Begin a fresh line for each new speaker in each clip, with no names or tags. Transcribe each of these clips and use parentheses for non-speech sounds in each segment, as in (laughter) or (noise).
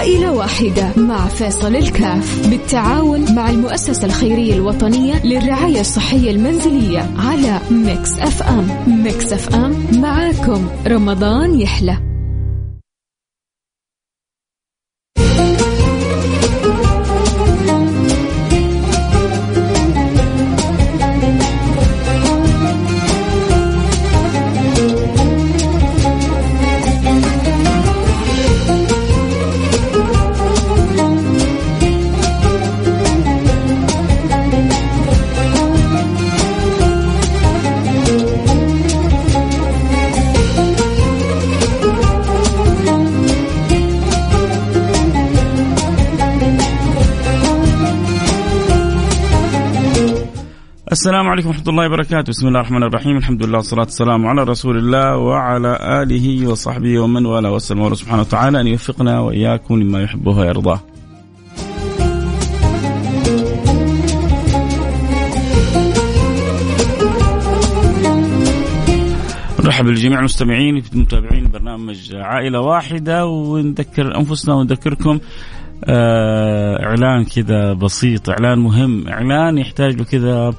عائلة واحدة مع فيصل الكاف بالتعاون مع المؤسسة الخيرية الوطنية للرعاية الصحية المنزلية على Mix FM. Mix FM معاكم. رمضان يحلى.
السلام عليكم ورحمة الله وبركاته. بسم الله الرحمن الرحيم. الحمد لله والصلاة والسلام على رسول الله وعلى آله وصحبه ومن والاه. واسأل الله سبحانه وتعالى أن يوفقنا وإياكم لما يحبه ويرضاه. نرحب بالجميع المستمعين متابعين برنامج عائلة واحدة ونذكر أنفسنا ونذكركم. إعلان كذا بسيط إعلان مهم. إعلان يحتاج له كذا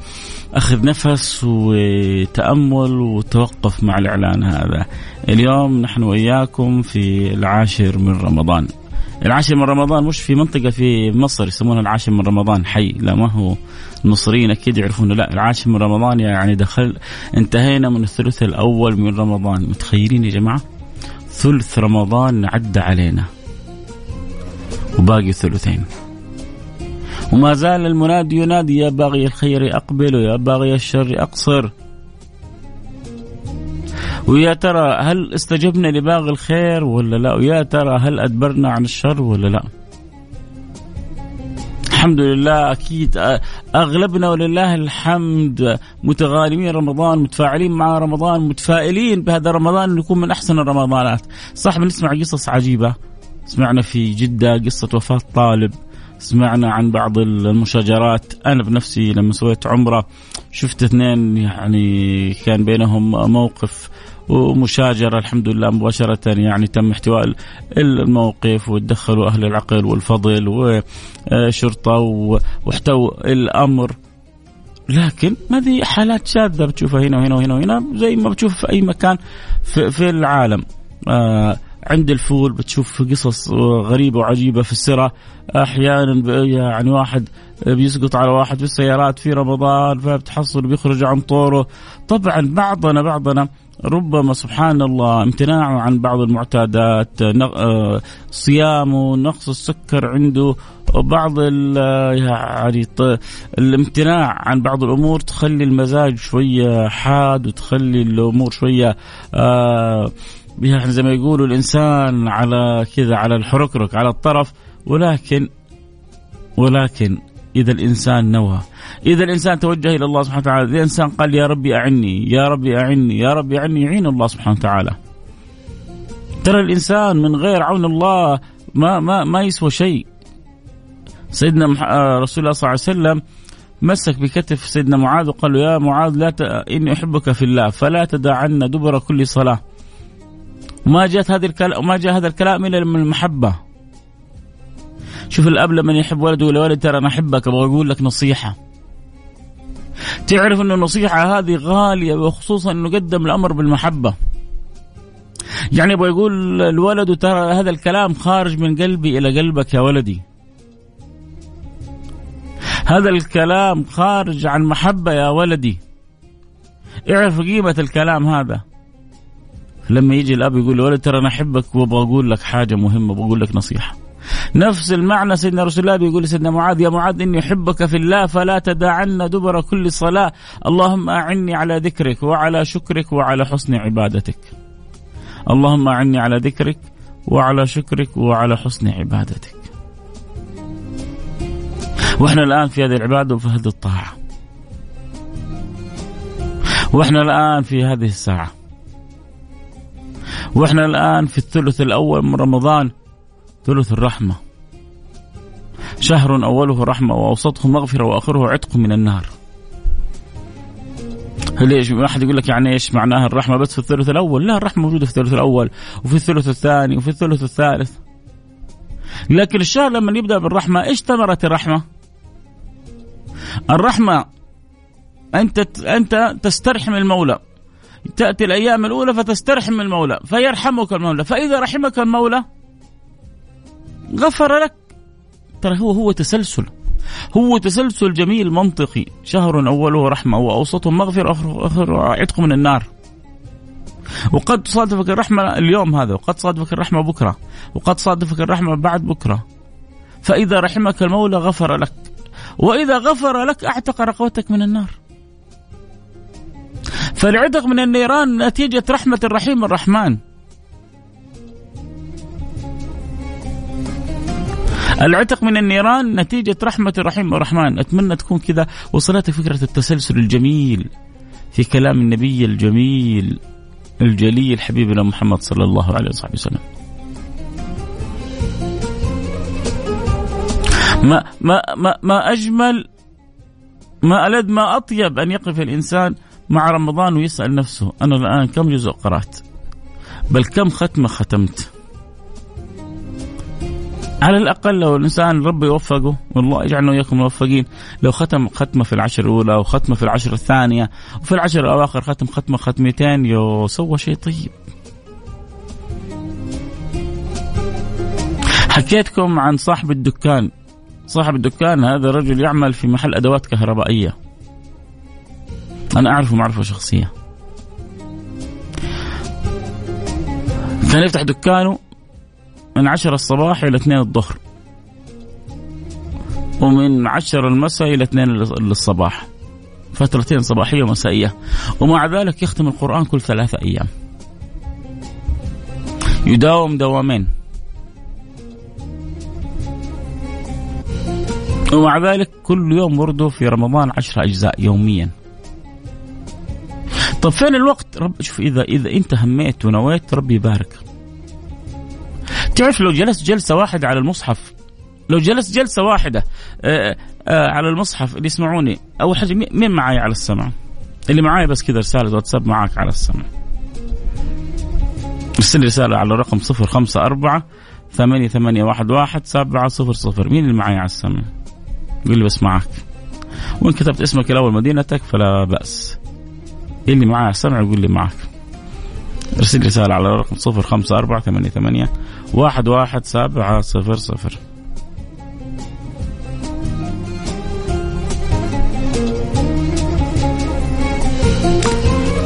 أخذ نفس وتأمل وتوقف مع الإعلان هذا. اليوم نحن وإياكم في العاشر من رمضان. العاشر من رمضان مش في منطقة في مصر يسمونها العاشر من رمضان حي. لا ما هو المصريين أكيد يعرفون. لا العاشر من رمضان يعني دخل انتهينا من الثلث الأول من رمضان. متخيلين يا جماعة؟ ثلث رمضان عدى علينا. وباقي ثلثين وما زال المنادي ينادي يا باغي الخير أقبل ويا باغي الشر أقصر. ويا ترى هل استجبنا لباغي الخير ولا لا؟ ويا ترى هل أدبرنا عن الشر ولا لا؟ الحمد لله أكيد أغلبنا ولله الحمد. متغالمين رمضان متفاعلين مع رمضان متفائلين بهذا رمضان يكون من أحسن الرمضانات. صح بنسمع قصص عجيبة. سمعنا في جدة قصة وفاة طالب. سمعنا عن بعض المشاجرات. أنا بنفسي لما سويت عمرة شفت اثنين يعني كان بينهم موقف ومشاجرة الحمد لله مباشرة يعني تم احتواء الموقف وتدخلوا أهل العقل والفضل وشرطة واحتووا الأمر. لكن هذه حالات شاذة بتشوفها هنا وهنا وهنا وهنا زي ما بتشوف في أي مكان في, في العالم. آه عند الفول بتشوف قصص غريبة وعجيبة في السرة. أحيانا يعني واحد بيسقط على واحد في السيارات في رمضان فبتحصل بيخرج عن طوره. طبعا بعضنا بعضنا ربما سبحان الله امتناعه عن بعض المعتادات آه، صيامه نقص السكر عنده. بعض يعني الامتناع عن بعض الأمور تخلي المزاج شوية حاد وتخلي الأمور شوية آه يعني زي ما يقولوا الإنسان على كذا على الحركرك على الطرف. ولكن ولكن إذا الإنسان نوى إذا الإنسان توجه إلى الله سبحانه وتعالى إذا الإنسان قال يا ربي أعني يا ربي أعني يا ربي أعني يعين الله سبحانه وتعالى. ترى الإنسان من غير عون الله ما ما ما يسوى شيء. سيدنا آه، رسول الله صلى الله عليه وسلم مسك بكتف سيدنا معاذ وقال له يا معاذ لا ت... إني أحبك في الله فلا تدعن دبر كل صلاة. وما جاءت هذه الكلام ما جاء هذا الكلام إلا من المحبة. شوف الأب لما يحب ولده يقول ولد ترى أنا أحبك أبغى أقول لك نصيحة. تعرف إنه النصيحة هذه غالية وخصوصا إنه قدم الأمر بالمحبة. يعني يبغى يقول الولد ترى هذا الكلام خارج من قلبي إلى قلبك يا ولدي. هذا الكلام خارج عن محبة يا ولدي. اعرف قيمة الكلام هذا. لما يجي الأب يقول له ترى أنا أحبك وأبغى أقول لك حاجة مهمة بقول لك نصيحة. نفس المعنى سيدنا رسول الله بيقول لسيدنا معاذ يا معاذ إني أحبك في الله فلا تدعن دبر كل صلاة. اللهم أعني على ذكرك وعلى شكرك وعلى حسن عبادتك. اللهم أعني على ذكرك وعلى شكرك وعلى حسن عبادتك. وإحنا الآن في هذه العبادة وفي هذه الطاعة. وإحنا الآن في هذه الساعة. وإحنا الآن في الثلث الأول من رمضان ثلث الرحمة. شهر أوله رحمة وأوسطه مغفرة وآخره عتق من النار. ليش ما احد يقول لك يعني إيش معناها الرحمة؟ بس في الثلث الأول. لا الرحمة موجودة في الثلث الأول وفي الثلث الثاني وفي الثلث الثالث. لكن الشهر لما يبدأ بالرحمة إيش ثمرة الرحمة؟ الرحمة أنت أنت تسترحم المولى. تأتي الأيام الأولى فتسترحم المولى فيرحمك المولى فإذا رحمك المولى غفر لك. ترى هو هو تسلسل هو تسلسل جميل منطقي. شهر أوله رحمة وأوسطه مغفرة واخره عتق من النار. وقد تصادفك الرحمة اليوم هذا وقد تصادفك الرحمة بكرة وقد تصادفك الرحمة بعد بكرة. فإذا رحمك المولى غفر لك وإذا غفر لك أعتق رقبتك من النار. فالعتق من النيران نتيجة رحمة الرحيم الرحمن. العتق من النيران نتيجة رحمة الرحيم الرحمن. أتمنى تكون كذا. وصلتك فكرة التسلسل الجميل في كلام النبي الجميل الجليل حبيبنا محمد صلى الله عليه وصحبه وسلم. ما ما ما ما أجمل ما ألذ ما أطيب أن يقف الإنسان مع رمضان ويسأل نفسه أنا الآن كم جزء قرأت؟ بل كم ختمة ختمت؟ على الأقل لو الإنسان ربي يوفقه والله يجعلنا وإياكم موفقين لو ختم ختمة في العشر الأولى وختمه في العشر الثانية وفي العشر الأواخر ختم ختمة ختمتين يو سوى شيء طيب حكيتكم عن صاحب الدكان صاحب الدكان هذا رجل يعمل في محل أدوات كهربائية أنا أعرفه معرفة شخصية. كان يفتح دكانه من عشرة الصباح إلى اثنين الظهر. ومن عشرة المساء إلى اثنين الصباح فترتين صباحية ومسائية. ومع ذلك يختم القرآن كل ثلاثة أيام. يداوم دوامين. ومع ذلك كل يوم ورده في رمضان عشرة أجزاء يوميا. طب فين الوقت؟ رب شوف إذا إذا أنت هميت ونويت ربي يبارك. تعرف لو جلست جلسة واحدة على المصحف لو جلست جلسة واحدة آآ آآ على المصحف اللي يسمعوني أول حاجة مين معاي على السمع اللي معاي بس كذا رسالة واتساب معاك على السمع ارسل رسالة على الرقم صفر خمسة أربعة ثمانية ثمانية واحد واحد سبعة صفر صفر. مين اللي معاي على السمع قول لي بس معك وإن كتبت اسمك الأول مدينتك فلا بأس. اللي معاي على السمع يقول لي معك ارسل رسالة على الرقم صفر خمسة أربعة ثمانية ثمانية واحد واحد سبعة صفر صفر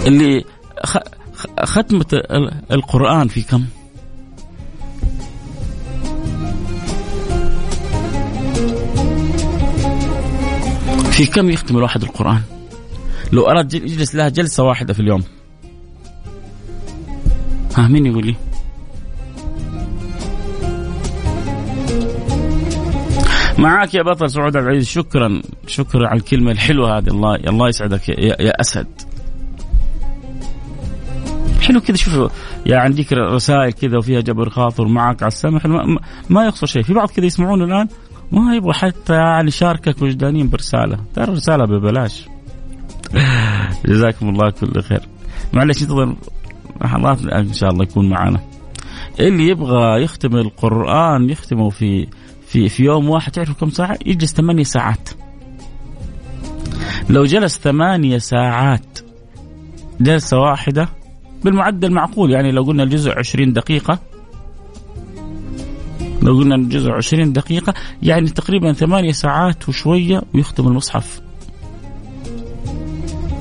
اللي ختمة القرآن في كم؟ في كم يختم الواحد القرآن؟ لو أراد يجلس لها جلسة واحدة في اليوم. ها مين يقول لي؟ معك يا بطل سعود العزيز شكرا شكرا على الكلمة الحلوة هذه. الله الله يسعدك يا, يا أسد. حلو كذا شوف يعني عندك رسائل كذا وفيها جبر خاطر معك على السمح ما, ما يقصر شيء. في بعض كذا يسمعون الآن ما يبغى حتى يعني شاركك وجدانيا برسالة. ترى الرساله ببلاش. (sighs) جزاكم الله كل خير معلش انتظر لحظات إن شاء الله يكون معنا اللي يبغى يختم القرآن يختمه في في في يوم واحد تعرفوا كم ساعة؟ يجلس ثمانية ساعات. لو جلس ثمانية ساعات جلسة واحدة بالمعدل معقول يعني لو قلنا الجزء عشرين دقيقة لو قلنا الجزء عشرين دقيقة يعني تقريبا ثمانية ساعات وشوية ويختم المصحف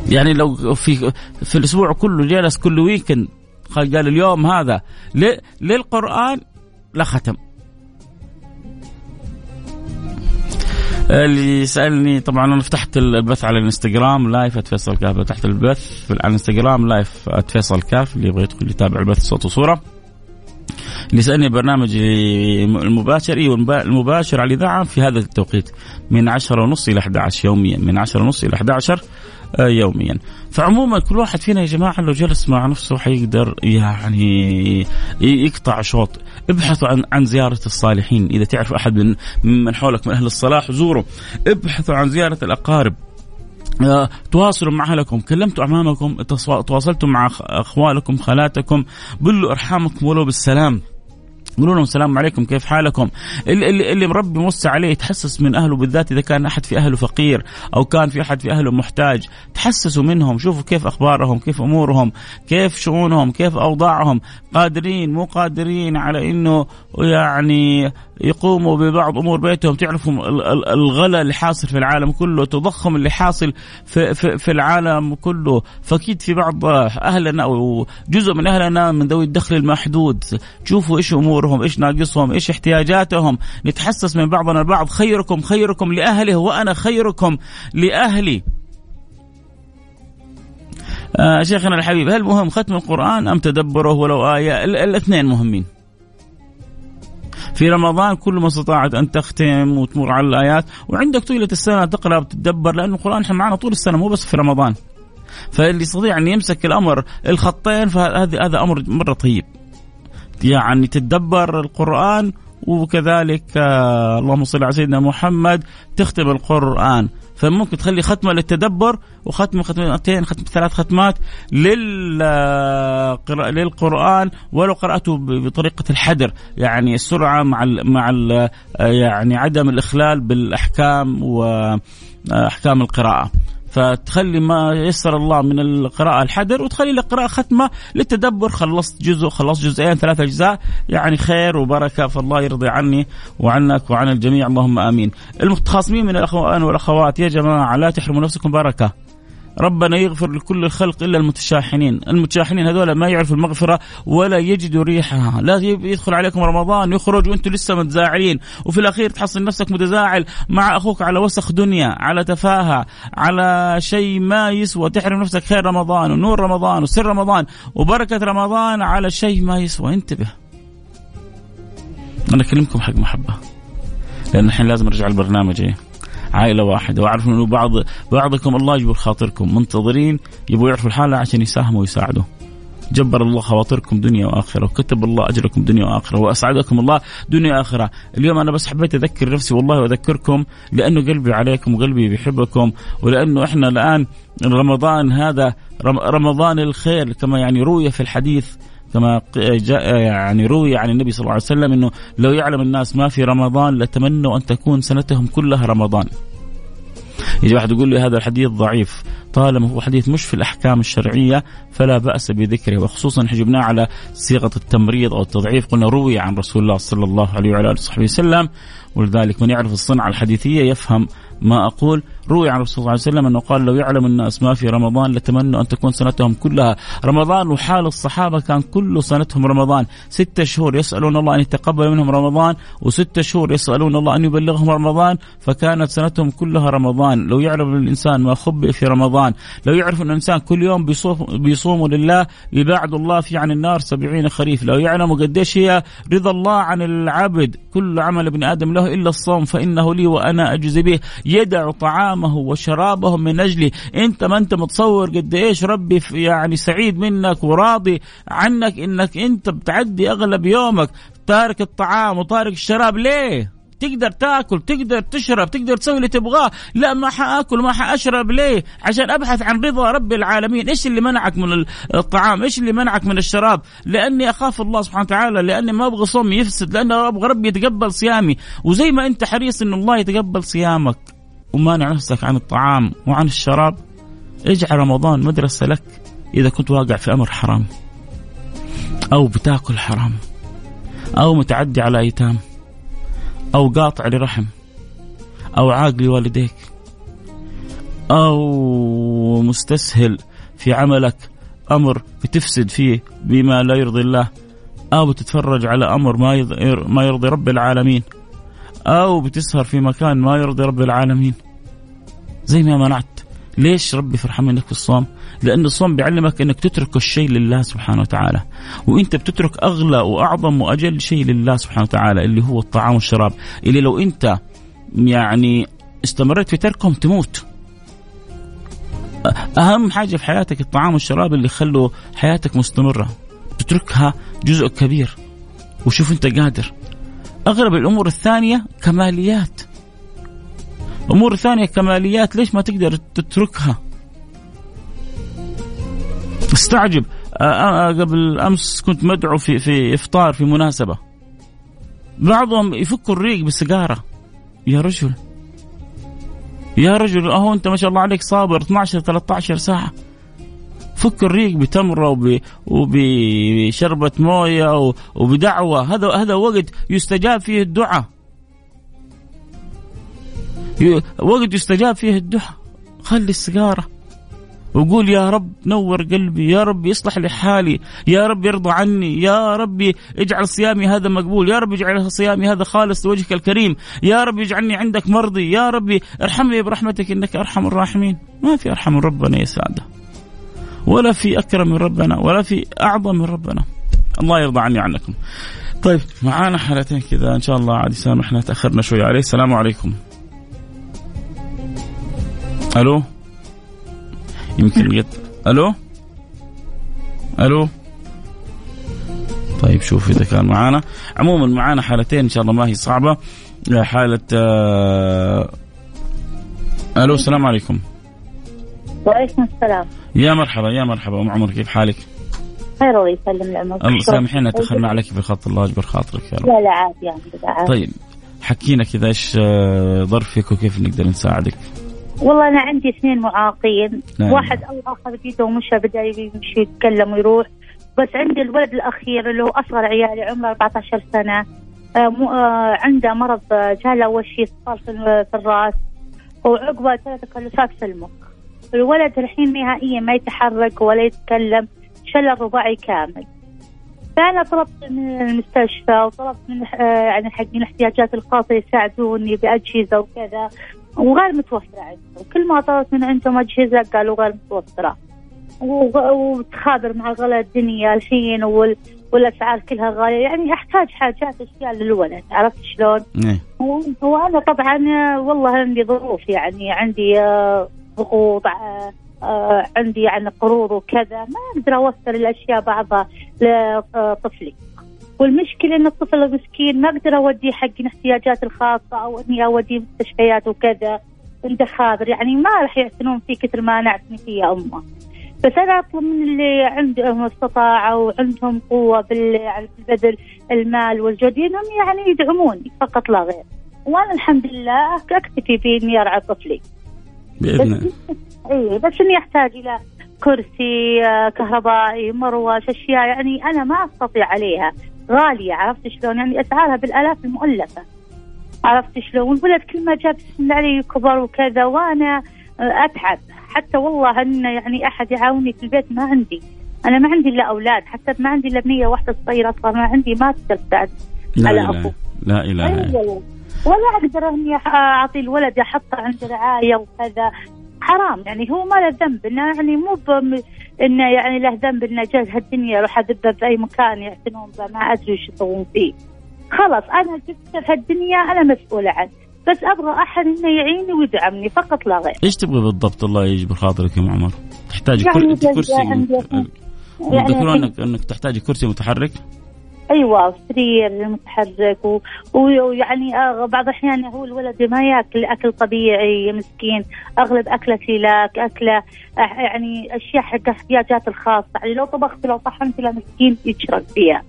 يعني لو في في الأسبوع كله جلس كل weekend قال اليوم هذا. للقرآن لختم اللي يسألني طبعا أنا فتحت البث على الإنستغرام live @فيصل كاف فتحت البث على الإنستغرام live @فيصل كاف اللي يبغى يدخل يتابع البث صوت وصورة. اللي يسألني برنامج المباشر أيوه المباشر على الإذاعة في هذا التوقيت. من 10 ونص إلى 11 يوميا. من 10 ونص إلى 11 آه، يوميا. فعموما كل واحد فينا يا جماعة لو جلس مع نفسه حيقدر يعني يقطع شوط. ابحثوا عن عن زيارة الصالحين. إذا تعرف أحد من من حولك من أهل الصلاح زوروا ابحثوا عن زيارة الأقارب. آه، تواصلوا مع أهلكم، كلمتوا أمامكم، تواصلتوا مع أخوالكم، خالاتكم، بلوا أرحامكم ولو بالسلام. قولوا لهم السلام عليكم كيف حالكم؟ اللي, اللي, مربي موسع عليه يتحسس من أهله بالذات إذا كان أحد في أهله فقير أو كان في أحد في أهله محتاج تحسسوا منهم شوفوا كيف أخبارهم كيف أمورهم كيف شؤونهم كيف أوضاعهم قادرين مو قادرين على إنه يعني يقوموا ببعض أمور بيتهم. تعرفوا الغلا اللي حاصل في العالم كله التضخم اللي حاصل في, في, في العالم كله. فأكيد في بعض أهلنا أو جزء من أهلنا من ذوي الدخل المحدود. شوفوا إيش أمورهم إيش ناقصهم إيش احتياجاتهم. نتحسس من بعضنا البعض. خيركم خيركم لاهله وأنا خيركم لأهلي. آه شيخنا الحبيب هل مهم ختم القرآن أم تدبره ولو آية؟ الاثنين مهمين. في رمضان كل ما استطاعت أن تختم وتمر على الآيات وعندك طيلة السنة تقرأ وتتدبر لأنه القرآن إحنا معنا طول السنة مو بس في رمضان. فاللي يستطيع أن يمسك الأمر الخطين فهذا هذا أمر مرة طيب. يعني تتدبر القرآن وكذلك آه اللهم صل على سيدنا محمد تختم القرآن. فممكن تخلي ختمة للتدبر وختمة ختمتين ختم ثلاث ختمات لل للقرآن ولو قرأته بطريقة الحدر. يعني السرعة مع ال مع ال يعني عدم الإخلال بالأحكام واحكام القراءة. فتخلي ما يسر الله من القراءة الحدر وتخلي لك قراءة ختمة للتدبر. خلصت جزء خلصت جزئين ثلاثة أجزاء. يعني خير وبركة فالله يرضي عني وعنك وعن الجميع. اللهم آمين. المتخاصمين من الأخوان والأخوات يا جماعة لا تحرموا نفسكم بركة. ربنا يغفر لكل الخلق إلا المتشاحنين، المتشاحنين هذول ما يعرفوا المغفرة ولا يجدوا ريحها، لا يدخل عليكم رمضان يخرج وأنتم لسه متزاعلين، وفي الأخير تحصل نفسك متزاعل مع أخوك على وسخ دنيا، على تفاهة، على شيء ما يسوى، تحرم نفسك خير رمضان ونور رمضان وسر رمضان وبركة رمضان على شيء ما يسوى، انتبه. أنا أكلمكم حق محبة. لأن الحين لازم أرجع البرنامج إيه. عائلة واحدة. وأعرف إنه بعض بعضكم الله يجبر خاطركم. منتظرين يبغوا يعرفوا الحالة عشان يساهموا ويساعدوا. جبر الله خواطركم دنيا وآخرة وكتب الله أجركم دنيا وآخرة وأسعدكم الله دنيا وآخرة، اليوم أنا بس حبيت أذكر نفسي والله وأذكركم لأنه قلبي عليكم وقلبي بيحبكم ولأنه إحنا الآن رمضان هذا رمضان الخير كما يعني روي في الحديث. كما جاء يعني روي عن النبي صلى الله عليه وسلم إنه لو يعلم الناس ما في رمضان لتمنوا أن تكون سنتهم كلها رمضان. يجي واحد يقول لي هذا الحديث ضعيف طالما هو حديث مش في الأحكام الشرعية فلا بأس بذكره وخصوصا جبناه على صيغة التمريض أو التضعيف قلنا روي عن رسول الله صلى الله عليه وعلى آله وصحبه وسلم ولذلك من يعرف الصنعة الحديثية يفهم ما أقول روي عن الرسول صلى الله عليه وسلم أنه قال لو يعلم الناس ما في رمضان لتمنوا أن تكون سنتهم كلها رمضان وحال الصحابة كان كل سنتهم رمضان. ستة شهور يسألون الله أن يتقبل منهم رمضان وستة شهور يسألون الله أن يبلغهم رمضان فكانت سنتهم كلها رمضان. لو يعلم الإنسان ما خبئ في رمضان لو يعرف أن الإنسان كل يوم بيصوم بيصوم لله يبعد الله فيه عن النار سبعين خريف. لو يعلم قديش هي رضا الله عن العبد كل عمل ابن آدم له إلا الصوم فإنه لي وأنا أجزي به. يدع طعامه وشرابه من أجلي. أنت ما أنت متصور قد إيش ربي يعني سعيد منك وراضي عنك إنك أنت بتعدي أغلب يومك تارك الطعام وتارك الشراب. ليه؟ تقدر تاكل تقدر تشرب تقدر تسوي اللي تبغاه. لا ما حأكل ما حأشرب. ليه؟ عشان أبحث عن رضا رب العالمين. إيش اللي منعك من الطعام؟ إيش اللي منعك من الشراب؟ لأني أخاف الله سبحانه وتعالى لأني ما أبغى صومي يفسد لاني أبغى ربي يتقبل صيامي. وزي ما أنت حريص إن الله يتقبل صيامك. ومانع نفسك عن الطعام وعن الشراب اجعل رمضان مدرسة لك إذا كنت واقع في أمر حرام أو بتاكل حرام أو متعدي على أيتام أو قاطع لرحم أو عاق لوالديك أو مستسهل في عملك أمر بتفسد فيه بما لا يرضي الله أو بتتفرج على أمر ما يرضي رب العالمين. أو بتسهر في مكان ما يرضي رب العالمين. زي ما منعت. ليش ربي فرحان منك في الصوم؟ لأن الصوم بيعلمك أنك تترك الشيء لله سبحانه وتعالى. وأنت بتترك أغلى وأعظم وأجل شيء لله سبحانه وتعالى اللي هو الطعام والشراب. اللي لو أنت يعني استمريت في تركهم تموت. أهم حاجة في حياتك الطعام والشراب اللي يخلوا حياتك مستمرة. تتركها جزء كبير. وشوف أنت قادر. أغلب الأمور الثانية كماليات. امور ثانية كماليات ليش ما تقدر تتركها؟ استعجب. قبل أمس كنت مدعو في في إفطار في مناسبة. بعضهم يفكوا الريق بالسيجاره يا رجل. يا رجل أهو أنت ما شاء الله عليك صابر 12 13 ساعة. فك الريق بتمرة وب... وبشربة موية وبدعوة. هذا هذا وقت يستجاب فيه الدعاء. وقت يستجاب فيه الدعاء. خلي السيجارة. وقول يا رب نور قلبي يا رب يصلح لي حالي يا رب يرضى عني يا رب اجعل صيامي هذا مقبول يا رب اجعل صيامي هذا خالص لوجهك الكريم يا رب اجعلني عندك مرضي يا رب ارحمني برحمتك إنك أرحم الراحمين. ما في أرحم ربنا يا سعده ولا في أكرم من ربنا ولا في أعظم من ربنا. الله يرضى عني عنكم. طيب معانا حالتين كذا. إن شاء الله عاد يسامحنا تأخرنا شوي. عليه السلام عليكم ألو؟ يمكن يت... ألو؟ ألو؟ طيب شوف إذا كان معانا. عموما معانا حالتين إن شاء الله ما هي صعبة. حالة آه... ألو السلام عليكم.
وعليكم السلام.
يا مرحبا يا مرحبا. أم عمر كيف حالك؟
خير الله يسلم عمرك
الله سامحينا تاخرنا عليك في الخط الله يجبر خاطرك
يا رب. لا لا عادي يعني
طيب حكينا كذا إيش آه، ظرفك وكيف نقدر نساعدك؟
والله أنا عندي اثنين معاقين. نعم. واحد أخذ بيده ومشى بدا يمشي يتكلم ويروح. بس عندي الولد الأخير اللي هو أصغر عيالي عمره 14 سنة. آه، آه، عنده مرض جاله اول شيء صار في الرأس. وعقبه ثلاث تكلفات في المخ. الولد الحين نهائيا ما يتحرك ولا يتكلم شلل رباعي كامل. فأنا طلبت من المستشفى وطلبت من يعني حق الاحتياجات الخاصة يساعدوني بأجهزة وكذا وغير متوفرة عندهم. كل ما طلبت من عندهم أجهزة قالوا غير متوفرة. وتخابر مع غلاء الدنيا الحين وال... والأسعار كلها غالية. يعني أحتاج حاجات أشياء للولد. عرفت شلون؟
نعم.
وأنا طبعا والله عندي ظروف يعني عندي آه، ضغوط آه، آه، عندي يعني قروض وكذا. ما أقدر اوفر الأشياء بعضها لطفلي. والمشكلة إن الطفل المسكين ما أقدر اوديه حق الاحتياجات الخاصة أو إني اوديه مستشفيات وكذا عنده خاطر يعني ما راح يعتنون فيه كثر ما نعتني فيه يا أمه. بس أنا أطلب من اللي عندهم استطاعة وعندهم قوة بال يعني بالبذل المال والجهد إنهم يعني يدعموني فقط لا غير. وأنا الحمد لله أكتفي بإني أرعى طفلي.
بإذن الله.
اي بس إني أحتاج إلى كرسي آه، كهربائي مروش أشياء يعني أنا ما أستطيع عليها. غالية عرفت شلون؟ يعني أسعارها بالآلاف المؤلفة. عرفت شلون؟ والولد كل ما جاب بسم الله عليه كبر وكذا وأنا أتعب. حتى والله إن يعني أحد يعاوني في البيت ما عندي. أنا ما عندي إلا أولاد حتى ما عندي إلا بنية واحدة صغيرة أصلا ما عندي ما تقدر تساعد على ابوه
لا إله إلا الله. أيوة.
ولا أقدر أني أعطي الولد أحطه عند رعاية وكذا حرام يعني هو ما له ذنب إنه يعني مو إنه يعني له ذنب إنه جاز هالدنيا يروح اذبه باي مكان يعتنون به ما أدري وش يسوون فيه. خلاص أنا جبت في هالدنيا أنا مسؤولة عنه. بس أبغى أحد إنه يعيني ويدعمني فقط لا غير.
إيش تبغي بالضبط الله يجبر خاطرك يا ام عمر؟ تحتاجي يعني كرسي يعني انك أنك تحتاجي كرسي متحرك؟
أيوه سرير متحرك ويعني آه، بعض الأحيان هو الولد ما يأكل أكل طبيعي مسكين أغلب أكله سلاك أكله آه، يعني أشياء حق احتياجات الخاصة. يعني لو طبخت لو طحنت له مسكين يشرب فيها.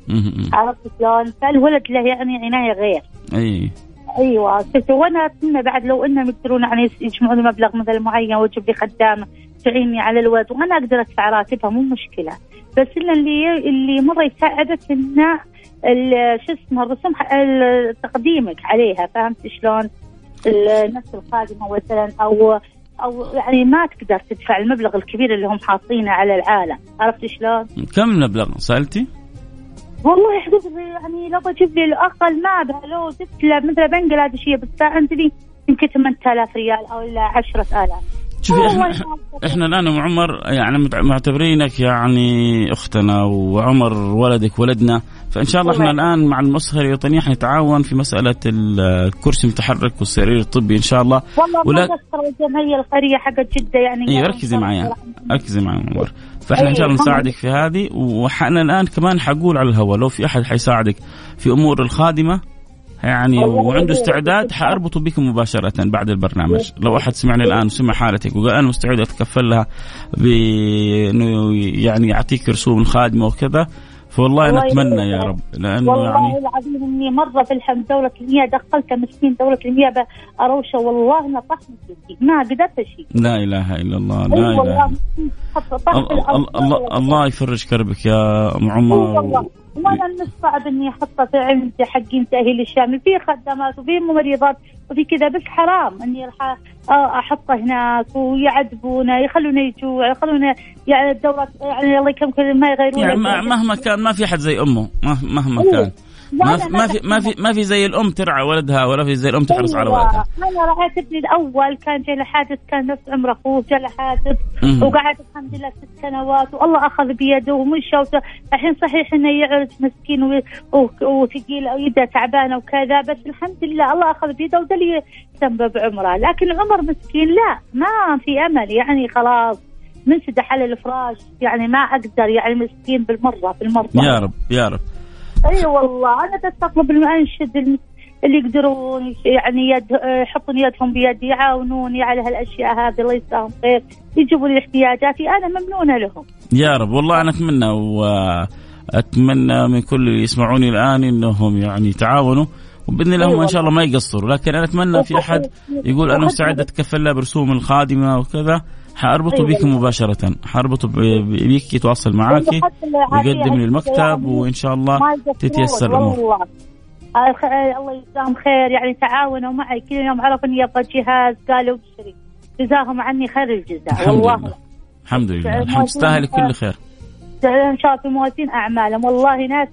عرفت شلون؟ فالولد له يعني عناية غير.
أي.
أيوه. وأنا اتمنى بعد لو إنهم يقدرون يعني يجمعون مبلغ مثلا معين واجيب لي خدامة تعيني على الولد وأنا أقدر أدفع راتبها مو مشكلة. بس إن اللي اللي مره يساعدك انه شو اسمه الرسوم تقديمك عليها فهمت شلون؟ نفس الخادمه مثلا أو أو يعني ما تقدر تدفع المبلغ الكبير اللي هم حاطينه على العالم عرفت شلون؟
كم المبلغ سألتي؟
والله حدود يعني لو بجيب لي الأقل ما لو جبت له مثل بنجلاديشية بالساعة عندي يمكن 8000 ريال أو إلى 10000
شوفي إحنا إحنا الآن ام عمر يعني معتبرينك يعني أختنا وعمر ولدك ولدنا. فإن شاء الله إحنا الآن مع المؤسسه الوطنيه حنتعاون في مسألة الكرسي المتحرك والسرير الطبي إن شاء الله.
والله ولا الجمعيه الخيريه حقت جدة يعني
اي ركزي معي. ركزي معي عمر. فإحنا إن شاء الله نساعدك في هذه. وإحنا الآن كمان حقول على الهواء. لو في أحد حيساعدك في أمور الخادمة يعني وعنده استعداد حأربطه بك مباشرة بعد البرنامج. لو أحد سمعني الآن وسمع حالتك وقال أنا مستعد أتكفل لها بإنه يعني يعطيك رسوم الخادمه وكذا فوالله أنا أتمنى يا رب.
لأنه والله يعني العظيم إني مرة في الحمد دولة المياه دخلت مسكين دولة المياه اروشه والله نطحني ما قدرت شيء
لا إله إلا الله لا إله. الله, الله, الله يفرج كربك يا أم عمر.
وأنا من الصعب اني احطه في عندي حقين تاهيل الشامل في خدمات وفي ممرضات وفي كذا بس حرام إني أحطه هناك ويعذبونا يخلونا يجوع يخلونا يعني الدورات يعني الله يكرمكم ما يغيرون
يعني مهما كان ما في حد زي أمه مهما كان. ما في ما في ما في ما في زي الأم ترعى ولدها ولا في زي الأم تحرص على ولدها.
أنا رأيت ابني الأول كان جاي حادث كان نفس عمر أخوه جاء حادث وقعد الحمد لله ست سنوات والله أخذ بيده ومشى الحين صحيح إنه يعرج مسكين وثقيل يده تعبانة وكذا بس الحمد لله الله أخذ بيده وده اللي سبب عمره لكن عمر مسكين لا ما في أمل يعني خلاص منسدح على الفراش يعني ما أقدر يعني مسكين بالمرة بالمرة
يا رب يا رب.
اي أيوة والله أنا تستطلب المنشد اللي يقدرون يعني يد يحطون يدهم بيدي يعاونوني على هالأشياء هذه الله يجزاهم خير يجيبوا لي احتياجاتي أنا ممنونة لهم.
يا رب والله أنا أتمنى وأتمنى من كل اللي يسمعوني الآن إنهم يعني يتعاونوا وبإذن الله أيوة إن شاء الله ما يقصروا. لكن أنا أتمنى في أحد (laughs) يقول أنا مستعد اتكفل له برسوم الخادمة وكذا. حأربطه أيوة. بك مباشرة. حأربطه بك يتواصل معك ويقدم للمكتب وإن شاء الله تتيسر الأمور.
الله يجزاهم خير. يعني تعاونوا معي. كل يوم عرفوا إني أبغى جهاز. قالوا ابشري. جزاهم عني خير الجزاء. والله.
الحمد لله. الحمد تستاهل كل خير.
ان شاء الله في موازين أعمالهم. والله ناس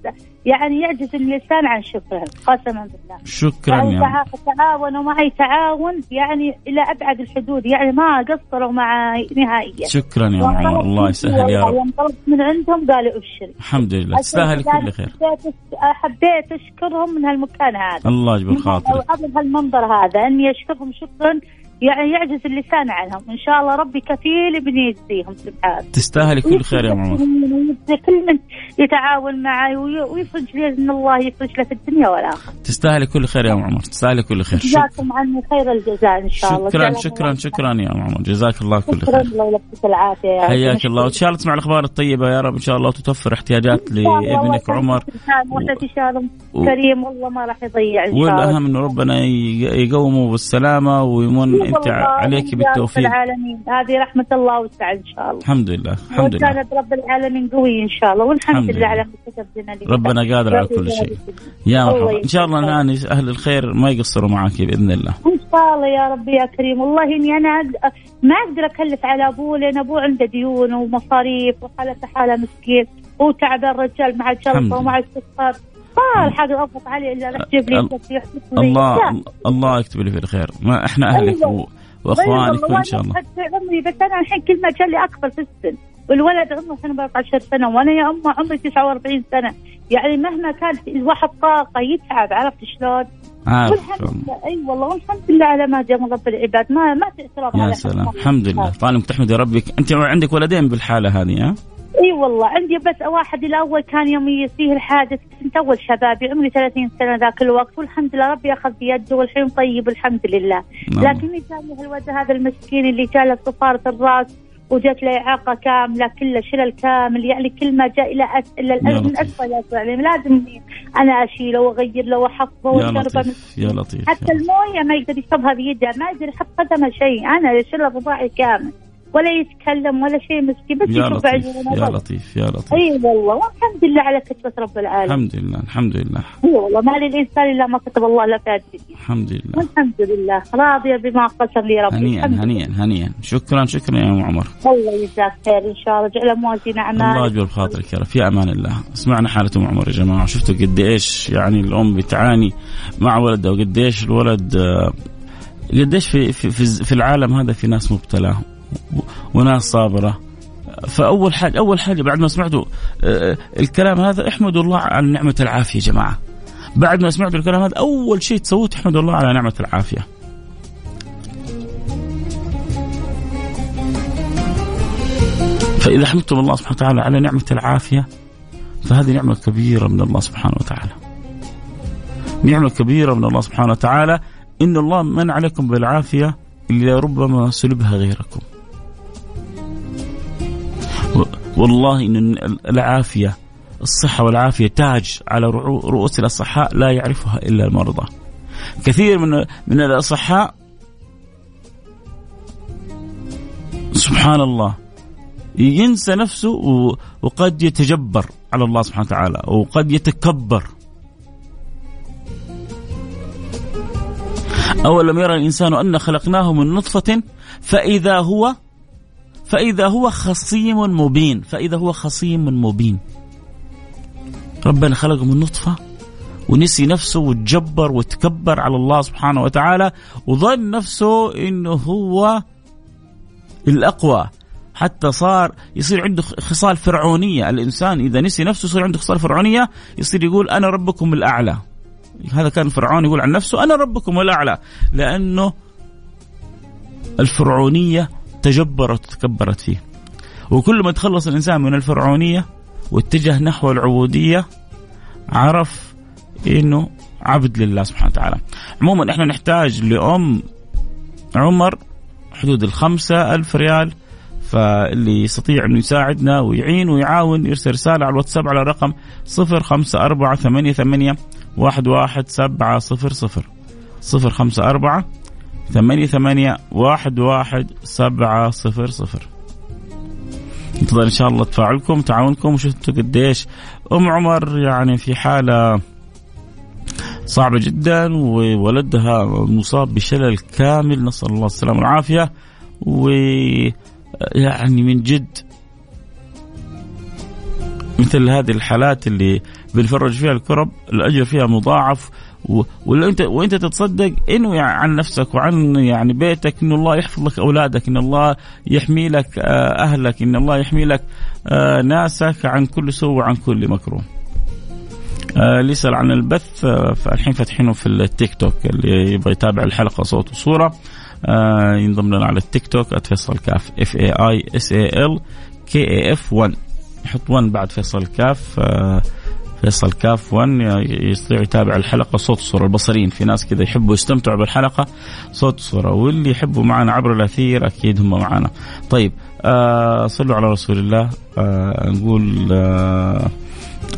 يعني يعجز اللسان عن شكرهم قسما بالله.
شكرا
يعني يا تعاونوا معي تعاون يعني إلى أبعد الحدود يعني ما قصروا مع نهائيا.
شكرا يا عمر الله يسهل يا رب.
يوم طلبت من عندهم قالوا ابشري
الحمد لله. تستاهل كل خير.
حبيت أشكرهم من هالمكان هذا.
الله يجبر خاطرك.
قبل هالمنظر هذا. أني أشكرهم شكرا يعني يعجز اللسان عنهم إن شاء الله ربي كفيل بني يجزيهم سبحانه
تستاهلي كل خير يا عمر
كل من يتعاون معي ويفرج لي ان الله يفرج له في الدنيا والآخرة.
تستاهلي كل خير يا عمر تستاهلي كل خير.
جزاكم عني خير الجزاء إن شاء الله.
شكرا شكرا شكرا يا عمر جزاك الله كل
خير. شكرا الله يلبسك العافية يا
حياك الله. وان شاء الله تسمع الأخبار الطيبة يا رب. إن شاء الله تتوفر احتياجات لابنك عمر.
كريم والله ما راح يضيع
والأهم انه ربنا يقومه بالسلامة ويمن أنت عليك بالتوفيق.
العالمين. هذه رحمة الله وسع إن شاء الله.
الحمد لله الحمد لله.
وكانت رب العالمين قوي إن شاء الله. والحمد لله على ما كتب لنا
ربنا قادر على كل شيء. يا مرحبا إن شاء الله الآن أهل الخير ما يقصروا معك بإذن الله.
إن شاء الله يا رب يا كريم. والله إني أنا ما أقدر أكلف على أبوه لأن أبوه عنده ديون ومصاريف وحالته حالة مسكين هو تعبان الرجال مع الجلطة ومع السكر. ما الحاجة أضغط عليه إلا لا تجيب لي
الله الله يكتب لي في الخير. ما إحنا أيوة. وإخوانك ان شاء الله.
عمري بس أنا الحين كل ما جاء لي أكبر في السن. والولد عمره الحين 14 سنة وأنا يا أمه عمري 49 سنة. يعني مهما كان الواحد طاقة يتعب عرفت شلون؟
عارف.
أي والله والحمد لله على ما جاء من رب العباد. ما ما
تاثر يا سلام. الحمد لله. طالما تحمد ربك. أنت عندك ولدين بالحالة هذه ها؟
إي والله عندي بس واحد الأول كان يوم يصير الحادث كنت أول شبابي عمري 30 سنة ذاك الوقت والحمد لله ربي أخذ بيده والحين طيب الحمد لله. نعم. لكن جاني هالولد هذا المسكين اللي جاء له صفاره الرأس وجات له إعاقة كاملة كله شلل كامل يعني كل ما جاء إلى أس... إلى من اسفل يعني لازم أنا أشيله وأغير له وأحفظه
وأشربه. يا لطيف
حتى الموية ما يقدر يشربها بيده ما يقدر يحط قدمه شيء. أنا أشيله رضاعي كامل ولا يتكلم ولا شيء مسكين بس يشوف
بعيونه يا لطيف يا لطيف.
أي والله والحمد لله على كتبة رب العالمين.
الحمد لله الحمد لله.
أي والله ما للانسان إلا ما كتب الله له في
الحمد لله.
والحمد لله راضية بما قسم لي ربي.
هنيئا هنيئا هنيئا. شكرا شكرا يا أم عمر.
الله يجزاك خير إن شاء الله. جعل موازين اعمال
الله يجبر بخاطرك يا رب. في أمان الله. سمعنا حالة أم عمر يا جماعة. شفتوا قد إيش يعني الأم بتعاني مع ولدها وقد إيش الولد قديش في في في العالم هذا في ناس مبتلاه وناس صابرة. فأول حاجة أول حاجة بعد ما سمعتوا آه، الكلام هذا احمدوا الله على نعمة العافية يا جماعة. بعد ما سمعتوا الكلام هذا أول شيء تسووه تحمدوا الله على نعمة العافية. فإذا حمدتم الله سبحانه وتعالى على نعمة العافية فهذه نعمة كبيرة من الله سبحانه وتعالى. نعمة كبيرة من الله سبحانه وتعالى. إن الله من عليكم بالعافية اللي ربما سلبها غيركم. والله إن العافية الصحة والعافية تاج على رؤوس الأصحاء لا يعرفها إلا المرضى. كثير من من الأصحاء سبحان الله ينسى نفسه وقد يتجبر على الله سبحانه وتعالى وقد يتكبر. أولم يرى الإنسان أن خلقناه من نطفة فإذا هو فإذا هو خصيم مبين فإذا هو خصيم مبين. ربنا خلقه من نطفة ونسي نفسه وتجبر وتكبر على الله سبحانه وتعالى وظن نفسه إنه هو الأقوى. حتى صار يصير عنده خصال فرعونية. الإنسان إذا نسي نفسه يصير عنده خصال فرعونية يصير يقول أنا ربكم الأعلى. هذا كان فرعون يقول عن نفسه أنا ربكم الأعلى. لأنه الفرعونية تجبرت وتكبرت فيه وكل ما تخلص الإنسان من الفرعونية واتجه نحو العبودية عرف إنه عبد لله سبحانه وتعالى. عموما إحنا نحتاج لأم عمر حدود الخمسة ألف ريال فاللي يستطيع إنه يساعدنا ويعين ويعاون يرسل رسالة على الواتساب على رقم صفر خمسة أربعة ثمانية ثمانية واحد واحد سبعة صفر صفر صفر خمسة أربعة ثمانية ثمانية واحد واحد سبعة صفر صفر. انتظر إن شاء الله تفاعلكم تعاونكم وشفتوا قديش أم عمر يعني في حالة صعبة جدا وولدها مصاب بشلل كامل. نسأل الله السلامة والعافية. ويعني من جد مثل هذه الحالات اللي بنفرج فيها الكرب الأجر فيها مضاعف. وانت وانت تتصدق يعني عن نفسك وعن يعني بيتك إن الله يحفظ لك أولادك إن الله يحمي لك آه، أهلك إن الله يحمي لك آه، ناسك عن كل سوء وعن كل مكروه. اللي يسال عن البث آه، فالحين فاتحينه في التيك توك اللي يبغى يتابع الحلقة صوت وصورة ينضم لنا على التيك توك @فيصل كاف F A I S A L K A F 1 يحط 1 بعد فيصل كاف فيصل كاف 1 يستطيع يتابع الحلقة صوت صوره البصريين في ناس كذا يحبوا يستمتعوا بالحلقة صوت صوره واللي يحبوا معنا عبر الأثير أكيد هم معنا. طيب آه صلوا على رسول الله. آه نقول آه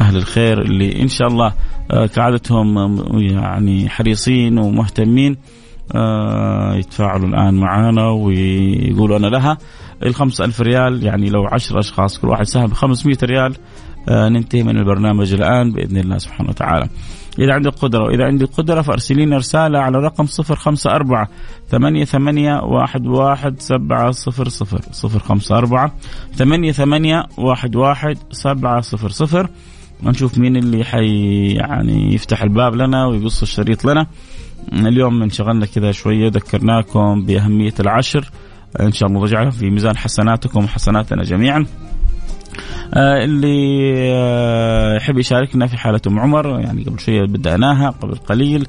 أهل الخير اللي إن شاء الله آه كعادتهم يعني حريصين ومهتمين آه يتفاعلوا الآن معنا ويقولوا أنا لها. الخمسة ألف ريال يعني لو عشر أشخاص كل واحد سهم ب 500 ريال آه، ننتهي من البرنامج الآن بإذن الله سبحانه وتعالى. إذا عندك قدرة وإذا عندي قدرة فأرسلين رسالة على رقم صفر خمسة أربعة ثمانية ثمانية واحد واحد سبعة صفر صفر صفر خمسة أربعة ثمانية ثمانية واحد واحد سبعة صفر صفر. ونشوف مين اللي حي يعني يفتح الباب لنا ويقص الشريط لنا. اليوم انشغلنا كذا شوية ذكرناكم بأهمية العشر. إن شاء الله نجعلها في ميزان حسناتكم وحسناتنا جميعا. آه، اللي آه، يحب يشاركنا في حالة أم عمر يعني قبل شوية بدأناها قبل قليل.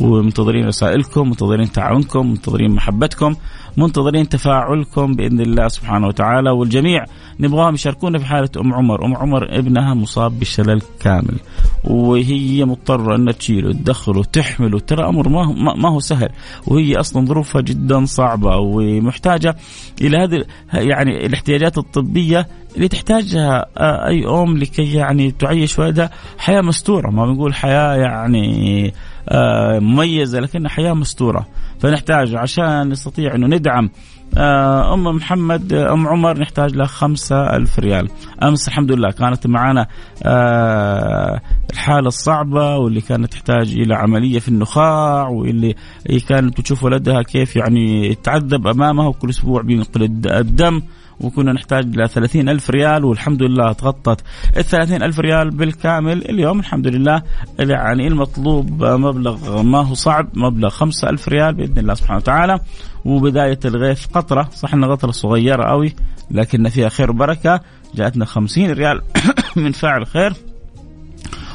ومنتظرين رسائلكم منتظرين تعاونكم منتظرين محبتكم منتظرين تفاعلكم بإذن الله سبحانه وتعالى. والجميع نبغاهم يشاركونا في حالة أم عمر، أم عمر ابنها مصاب بالشلل كامل وهي مضطرة انها تشيله تدخله تحمله ترى أمر ما هو ما هو سهل وهي أصلا ظروفها جدا صعبة ومحتاجة إلى هذه يعني الاحتياجات الطبية اللي تحتاجها أي أم لكي يعني تعيش. ولدها حياة مستورة ما بنقول حياة يعني آه، مميزة لكنها حياه مستورة. فنحتاج عشان نستطيع إنه ندعم آه، أم محمد آه، أم عمر نحتاج لها خمسة ألف ريال. أمس الحمد لله كانت معنا الحالة الصعبة واللي كانت تحتاج إلى عملية في النخاع واللي كانت بتشوف ولدها كيف يعني يتعذب امامها وكل أسبوع بينقل الدم. وكنا نحتاج ل 30 ألف ريال والحمد لله تغطت ال 30 ألف ريال بالكامل. اليوم الحمد لله يعني المطلوب مبلغ ما هو صعب مبلغ 5 ألف ريال بإذن الله سبحانه وتعالى. وبداية الغيث قطرة صح أنها قطرة صغيرة قوي لكن فيها خير وبركة. جاءتنا 50 ريال (coughs) من فاعل خير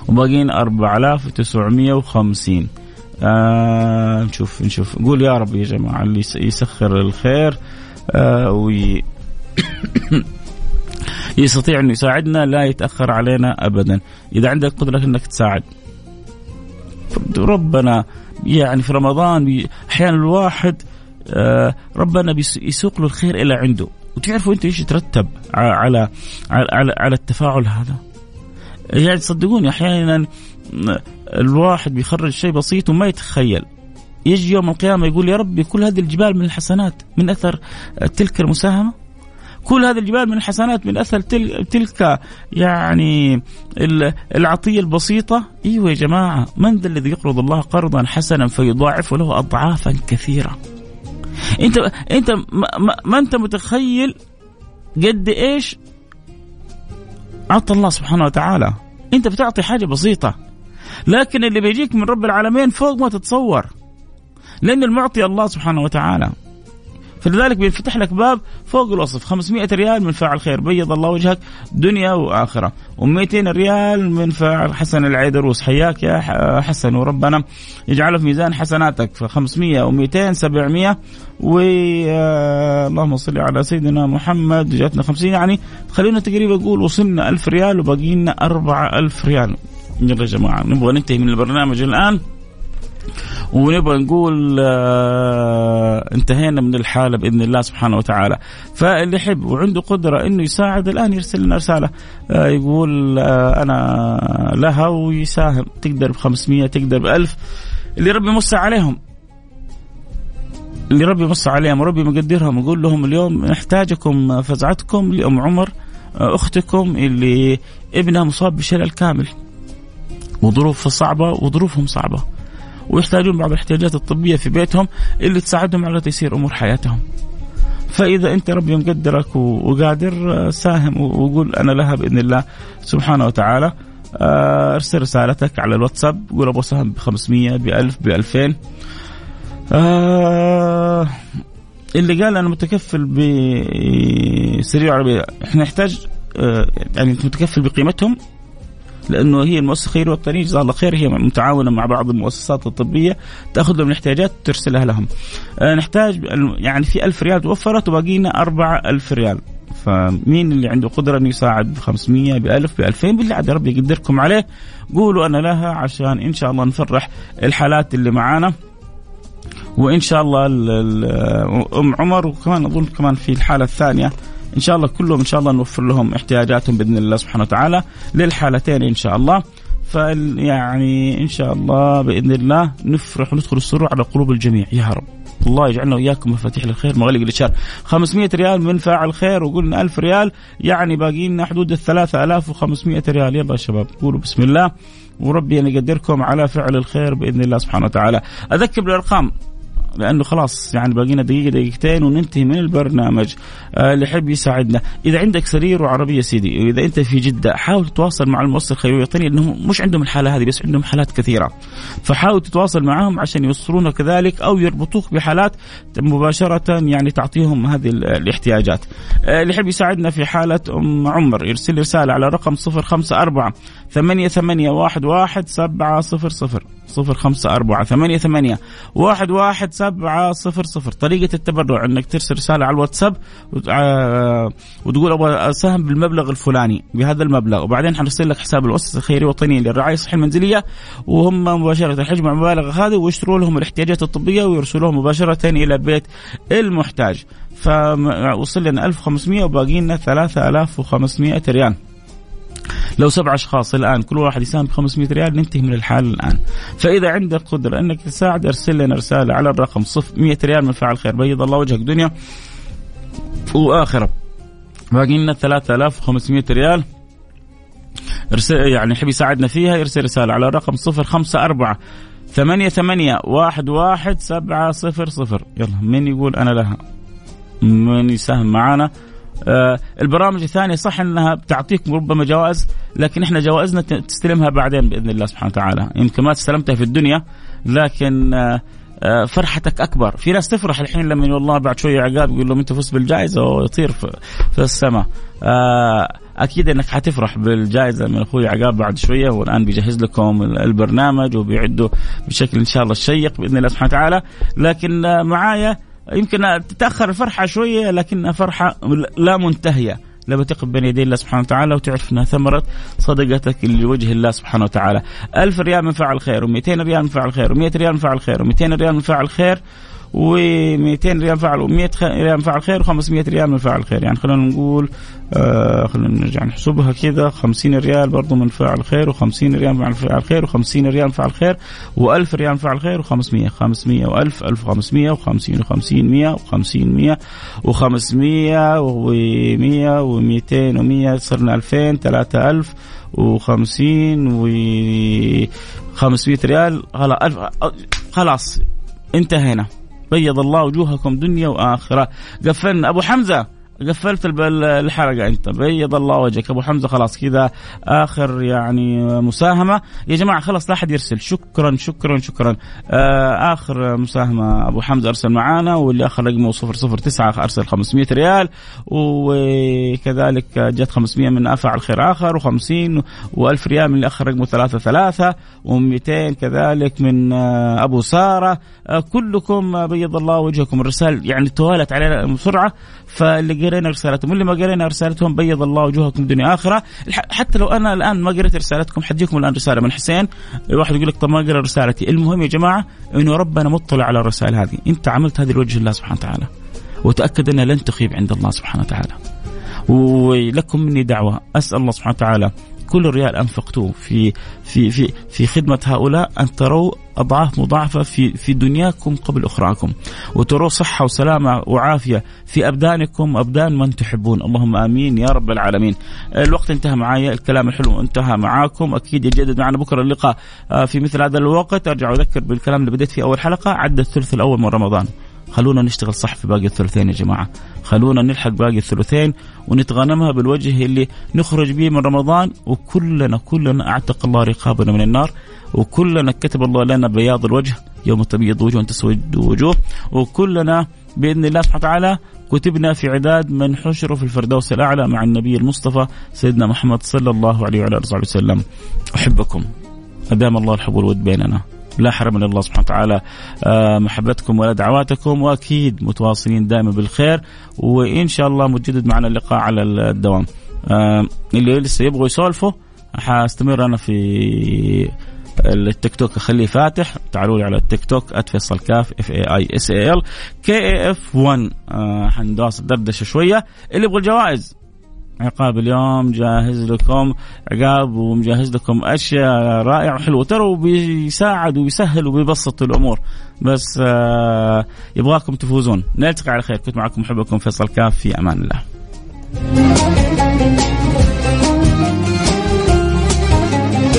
وباقيين 4950 آه نشوف نشوف. نقول يا رب يا جماعة اللي يسخر الخير آه وي (coughs) يستطيع انه يساعدنا لا يتأخر علينا ابدا. إذا عندك قدرة إنك تساعد. ربنا يعني في رمضان أحيانا الواحد آه، ربنا يسوق له الخير إلى عنده. وتعرفوا أنتم إيش يترتب على على على التفاعل هذا؟ يعني تصدقوني أحيانا الواحد بيخرج شيء بسيط وما يتخيل. يجي يوم القيامة يقول يا ربي كل هذه الجبال من الحسنات من أثر تلك المساهمة؟ كل هذه الجبال من الحسنات من أثر تلك يعني العطية البسيطة. إيوه يا جماعة من ذا الذي يقرض الله قرضا حسنا فيضاعف له اضعافا كثيرة. أنت أنت ما, ما أنت متخيل قد إيش عطى الله سبحانه وتعالى؟ أنت بتعطي حاجة بسيطة لكن اللي بيجيك من رب العالمين فوق ما تتصور لأن المعطي الله سبحانه وتعالى. فلذلك بينفتح لك باب فوق الوصف. 500 ريال من فاعل خير. بيض الله وجهك دنيا وآخرة. و200 ريال من فاعل حسن العيدروس حياك يا حسن وربنا. يجعله في ميزان حسناتك. ف 500 و200 700 و آه، اللهم صل على سيدنا محمد. جاتنا 50 يعني. خلينا تقريبا نقول وصلنا 1000 ريال وباقي لنا 4000 ريال. يلا يا جماعة نبغى ننتهي من البرنامج الآن. ونبغى نقول آه انتهينا من الحالة بإذن الله سبحانه وتعالى. فاللي يحب وعنده قدرة إنه يساعد الآن يرسل لنا رسالة آه يقول آه أنا لها ويساهم تقدر ب 500 تقدر ب 1000 اللي ربي يمس عليهم. اللي ربي يمس عليهم وربي مقدرهم. يقول لهم اليوم نحتاجكم فزعتكم لأم عمر أختكم اللي ابنها مصاب بشلل كامل وظروف صعبة وظروفهم صعبة. ويحتاجون بعض الاحتياجات الطبية في بيتهم اللي تساعدهم على تيسير أمور حياتهم. فإذا أنت ربي مقدرك وقادر ساهم وقول أنا لها بإذن الله سبحانه وتعالى آه، أرسل رسالتك على الواتساب قول أبغى سهم ب 500 ب 1000 ب 2000 آه اللي قال أنا متكفل بسرير عربيه إحنا نحتاج آه يعني متكفل بقيمتهم لأنه هي المؤسسة الخيريه والوطنيه جزاها الله خير. هي متعاونة مع بعض المؤسسات الطبية. تاخذ لهم الاحتياجات وترسلها لهم. آه نحتاج يعني في ألف ريال توفرت وباقي لنا 4000 ريال. فمين اللي عنده قدرة إنه يساعد ب 500 ب 1000 ب 2000 بالله عاد ربي يقدركم عليه. قولوا أنا لها عشان إن شاء الله نفرح الحالات اللي معانا. وإن شاء الله أم عمر وكمان أظن كمان في الحالة الثانية. ان شاء الله كلهم ان شاء الله نوفر لهم احتياجاتهم بإذن الله سبحانه وتعالى للحالتين ان شاء الله فيعني ان شاء الله بإذن الله نفرح وندخل السرور على قلوب الجميع. يا رب. الله يجعلنا وإياكم مفاتيح للخير مغلق للشر 500 ريال من فاعل خير وقلنا 1000 ريال. يعني باقي لنا حدود ال 3500 ريال. يلا يا شباب قولوا بسم الله. وربي أن يقدركم على فعل الخير بإذن الله سبحانه وتعالى. أذكر بالأرقام. لأنه خلاص يعني باقينا دقيقة دقيقتين وننتهي من البرنامج آه اللي يحب يساعدنا. إذا عندك سرير وعربية سيدي واذا أنت في جدة حاول تتواصل مع المؤسسه الخيريه الوطنيه إنهم مش عندهم الحالة هذه بس عندهم حالات كثيرة. فحاول تتواصل معهم عشان يوصلون كذلك أو يربطوك بحالات مباشرة يعني تعطيهم هذه الاحتياجات. آه اللي يحب يساعدنا في حالة أم عمر يرسل رسالة على رقم 054 ثمانية ثمانية واحد واحد سبعة صفر صفر. صفر خمسة أربعة ثمانية ثمانية واحد واحد سبعة صفر صفر. طريقة التبرع أنك ترسل رسالة على الواتساب آه، وتقول أبغى أساهم بالمبلغ الفلاني بهذا المبلغ وبعدين حنرسل لك حساب المؤسسة الخيرية الوطنية للرعاية الصحية المنزلية وهم مباشرة حجموا المبالغ هذه ويشتروا لهم الاحتياجات الطبية ويرسلوها مباشرة إلى بيت المحتاج. فوصل لنا 1500 وباقي لنا 3500 ريال. لو سبع أشخاص الآن كل واحد يساهم ب 500 ريال ننتهي من الحال الآن. فإذا عندك قدرة أنك تساعد أرسل لنا رسالة على الرقم 100 ريال من فعل خير. بيض الله وجهك دنيا وآخرة. باقي لنا 3500 ريال. ارسل يعني يحب يساعدنا فيها يرسل رسالة على الرقم 054 ثمانية ثمانية واحد واحد سبعة صفر صفر. يلا من يقول أنا لها؟ من يساهم معنا البرامج الثانية صح إنها بتعطيكم ربما جوائز لكن إحنا جوائزنا تستلمها بعدين بإذن الله سبحانه وتعالى. يمكن ما استلمتها في الدنيا لكن آه آه فرحتك أكبر. في ناس تفرح الحين لما والله بعد شوية عقاب يقول لهم أنت فزت بالجائزة ويطير في, في السماء. آه أكيد إنك حتفرح بالجائزة من أخوي عقاب بعد شوية والآن بيجهز لكم البرنامج وبيعده بشكل إن شاء الله شيق بإذن الله سبحانه وتعالى. لكن آه معايا يمكن تتأخر الفرحة شوية لكنها فرحه لا منتهية. لما تقف بين يدي الله سبحانه وتعالى وتعرف انها ثمرة صدقتك لوجه الله سبحانه وتعالى. ألف ريال من فعل خير و200 ريال من فعل خير و100 ريال من فعل خير و200 ريال من فعل خير. و200 ريال فعل و100 ريال فعل خير و500 ريال من فاعل خير. يعني خلينا نقول آه خلينا نرجع نحسبها كذا 50 ريال برضو من فاعل خير و50 ريال من فاعل خير و50 ريال من فاعل خير و1000 ريال من فاعل خير و500 500 و1000 1500 و50 و50 100 و50 100 و500 و100 و200 و100 صرنا 2000 3000 و50 و 500 ريال. خلاص انتهينا. بيض الله وجوهكم دنيا وآخرة. قفلنا أبو حمزة. قفلت الحلقة انت. بيض الله وجهك. أبو حمزة خلاص كذا. آخر يعني مساهمة. يا جماعة خلاص لا أحد يرسل. شكرا شكرا شكرا. آه آخر مساهمة. أبو حمزة أرسل معانا واللي أخر رقمه 009 أرسل 500 ريال. وكذلك جت 500 من أفعل خير آخر و50 و1000 ريال من اللي أخر رقمه 3 3 و200 كذلك من آه أبو سارة. آه كلكم بيض الله وجهكم. الرسائل يعني توالت علينا بسرعة فاللي قرينا رسالتهم. واللي ما قرينا رسالتهم بيض الله وجوهكم دنيا آخرة. حتى لو أنا الآن ما قريت رسالتكم حتجيكم الآن رسالة من حسين. واحد يقول لك طب ما قرا رسالتي. المهم يا جماعة إنه ربنا مطلع على الرسائل هذه. أنت عملت هذه لوجه الله سبحانه وتعالى. وتأكد أنها لن تخيب عند الله سبحانه وتعالى. ولكم مني دعوة. أسأل الله سبحانه وتعالى كل ريال أنفقتوه في في في في خدمة هؤلاء أن تروا أضعاف مضاعفة في في دنياكم قبل أخراكم. وتروا صحة وسلامة وعافية في أبدانكم أبدان من تحبون. اللهم آمين يا رب العالمين. الوقت انتهى معايا الكلام الحلو انتهى معاكم. أكيد يجدد معنا بكرة اللقاء آه، في مثل هذا الوقت. أرجع أذكر بالكلام اللي بديت فيه أول حلقة عدى الثلث الأول من رمضان. خلونا نشتغل صح في باقي الثلثين يا جماعة. خلونا نلحق باقي الثلثين ونتغنمها بالوجه اللي نخرج به من رمضان. وكلنا كلنا أعتق الله رقابنا من النار. وكلنا كتب الله لنا بياض الوجه يوم تبيض وجوه تسود وجوه. وكلنا بإذن الله سبحانه وتعالى كتبنا في عداد من حشروا في الفردوس الأعلى مع النبي المصطفى سيدنا محمد صلى الله عليه وعلى آله وسلم. أحبكم. أدام الله الحب والود بيننا. لا حرمنا الله سبحانه وتعالى. آه، محبتكم ولا دعواتكم وأكيد متواصلين دائما بالخير وإن شاء الله متجدد معنا اللقاء على الدوام. آه، اللي لسه يبغوا يسولفوا حأستمر أنا في التيك توك أخليه فاتح. تعالوا لي على التيك توك @فيصل كاف F A I S A L K A F 1 حندوس دردشه شوية. اللي يبغى الجوائز عقاب اليوم جاهز لكم عقاب ومجهز لكم أشياء رائعة وحلوة. ترى بيساعد وبيسهل وبيبسط الأمور. بس آه يبغاكم تفوزون. نلتقي على خير. كنت معكم محبكم فيصل كاف. في أمان الله.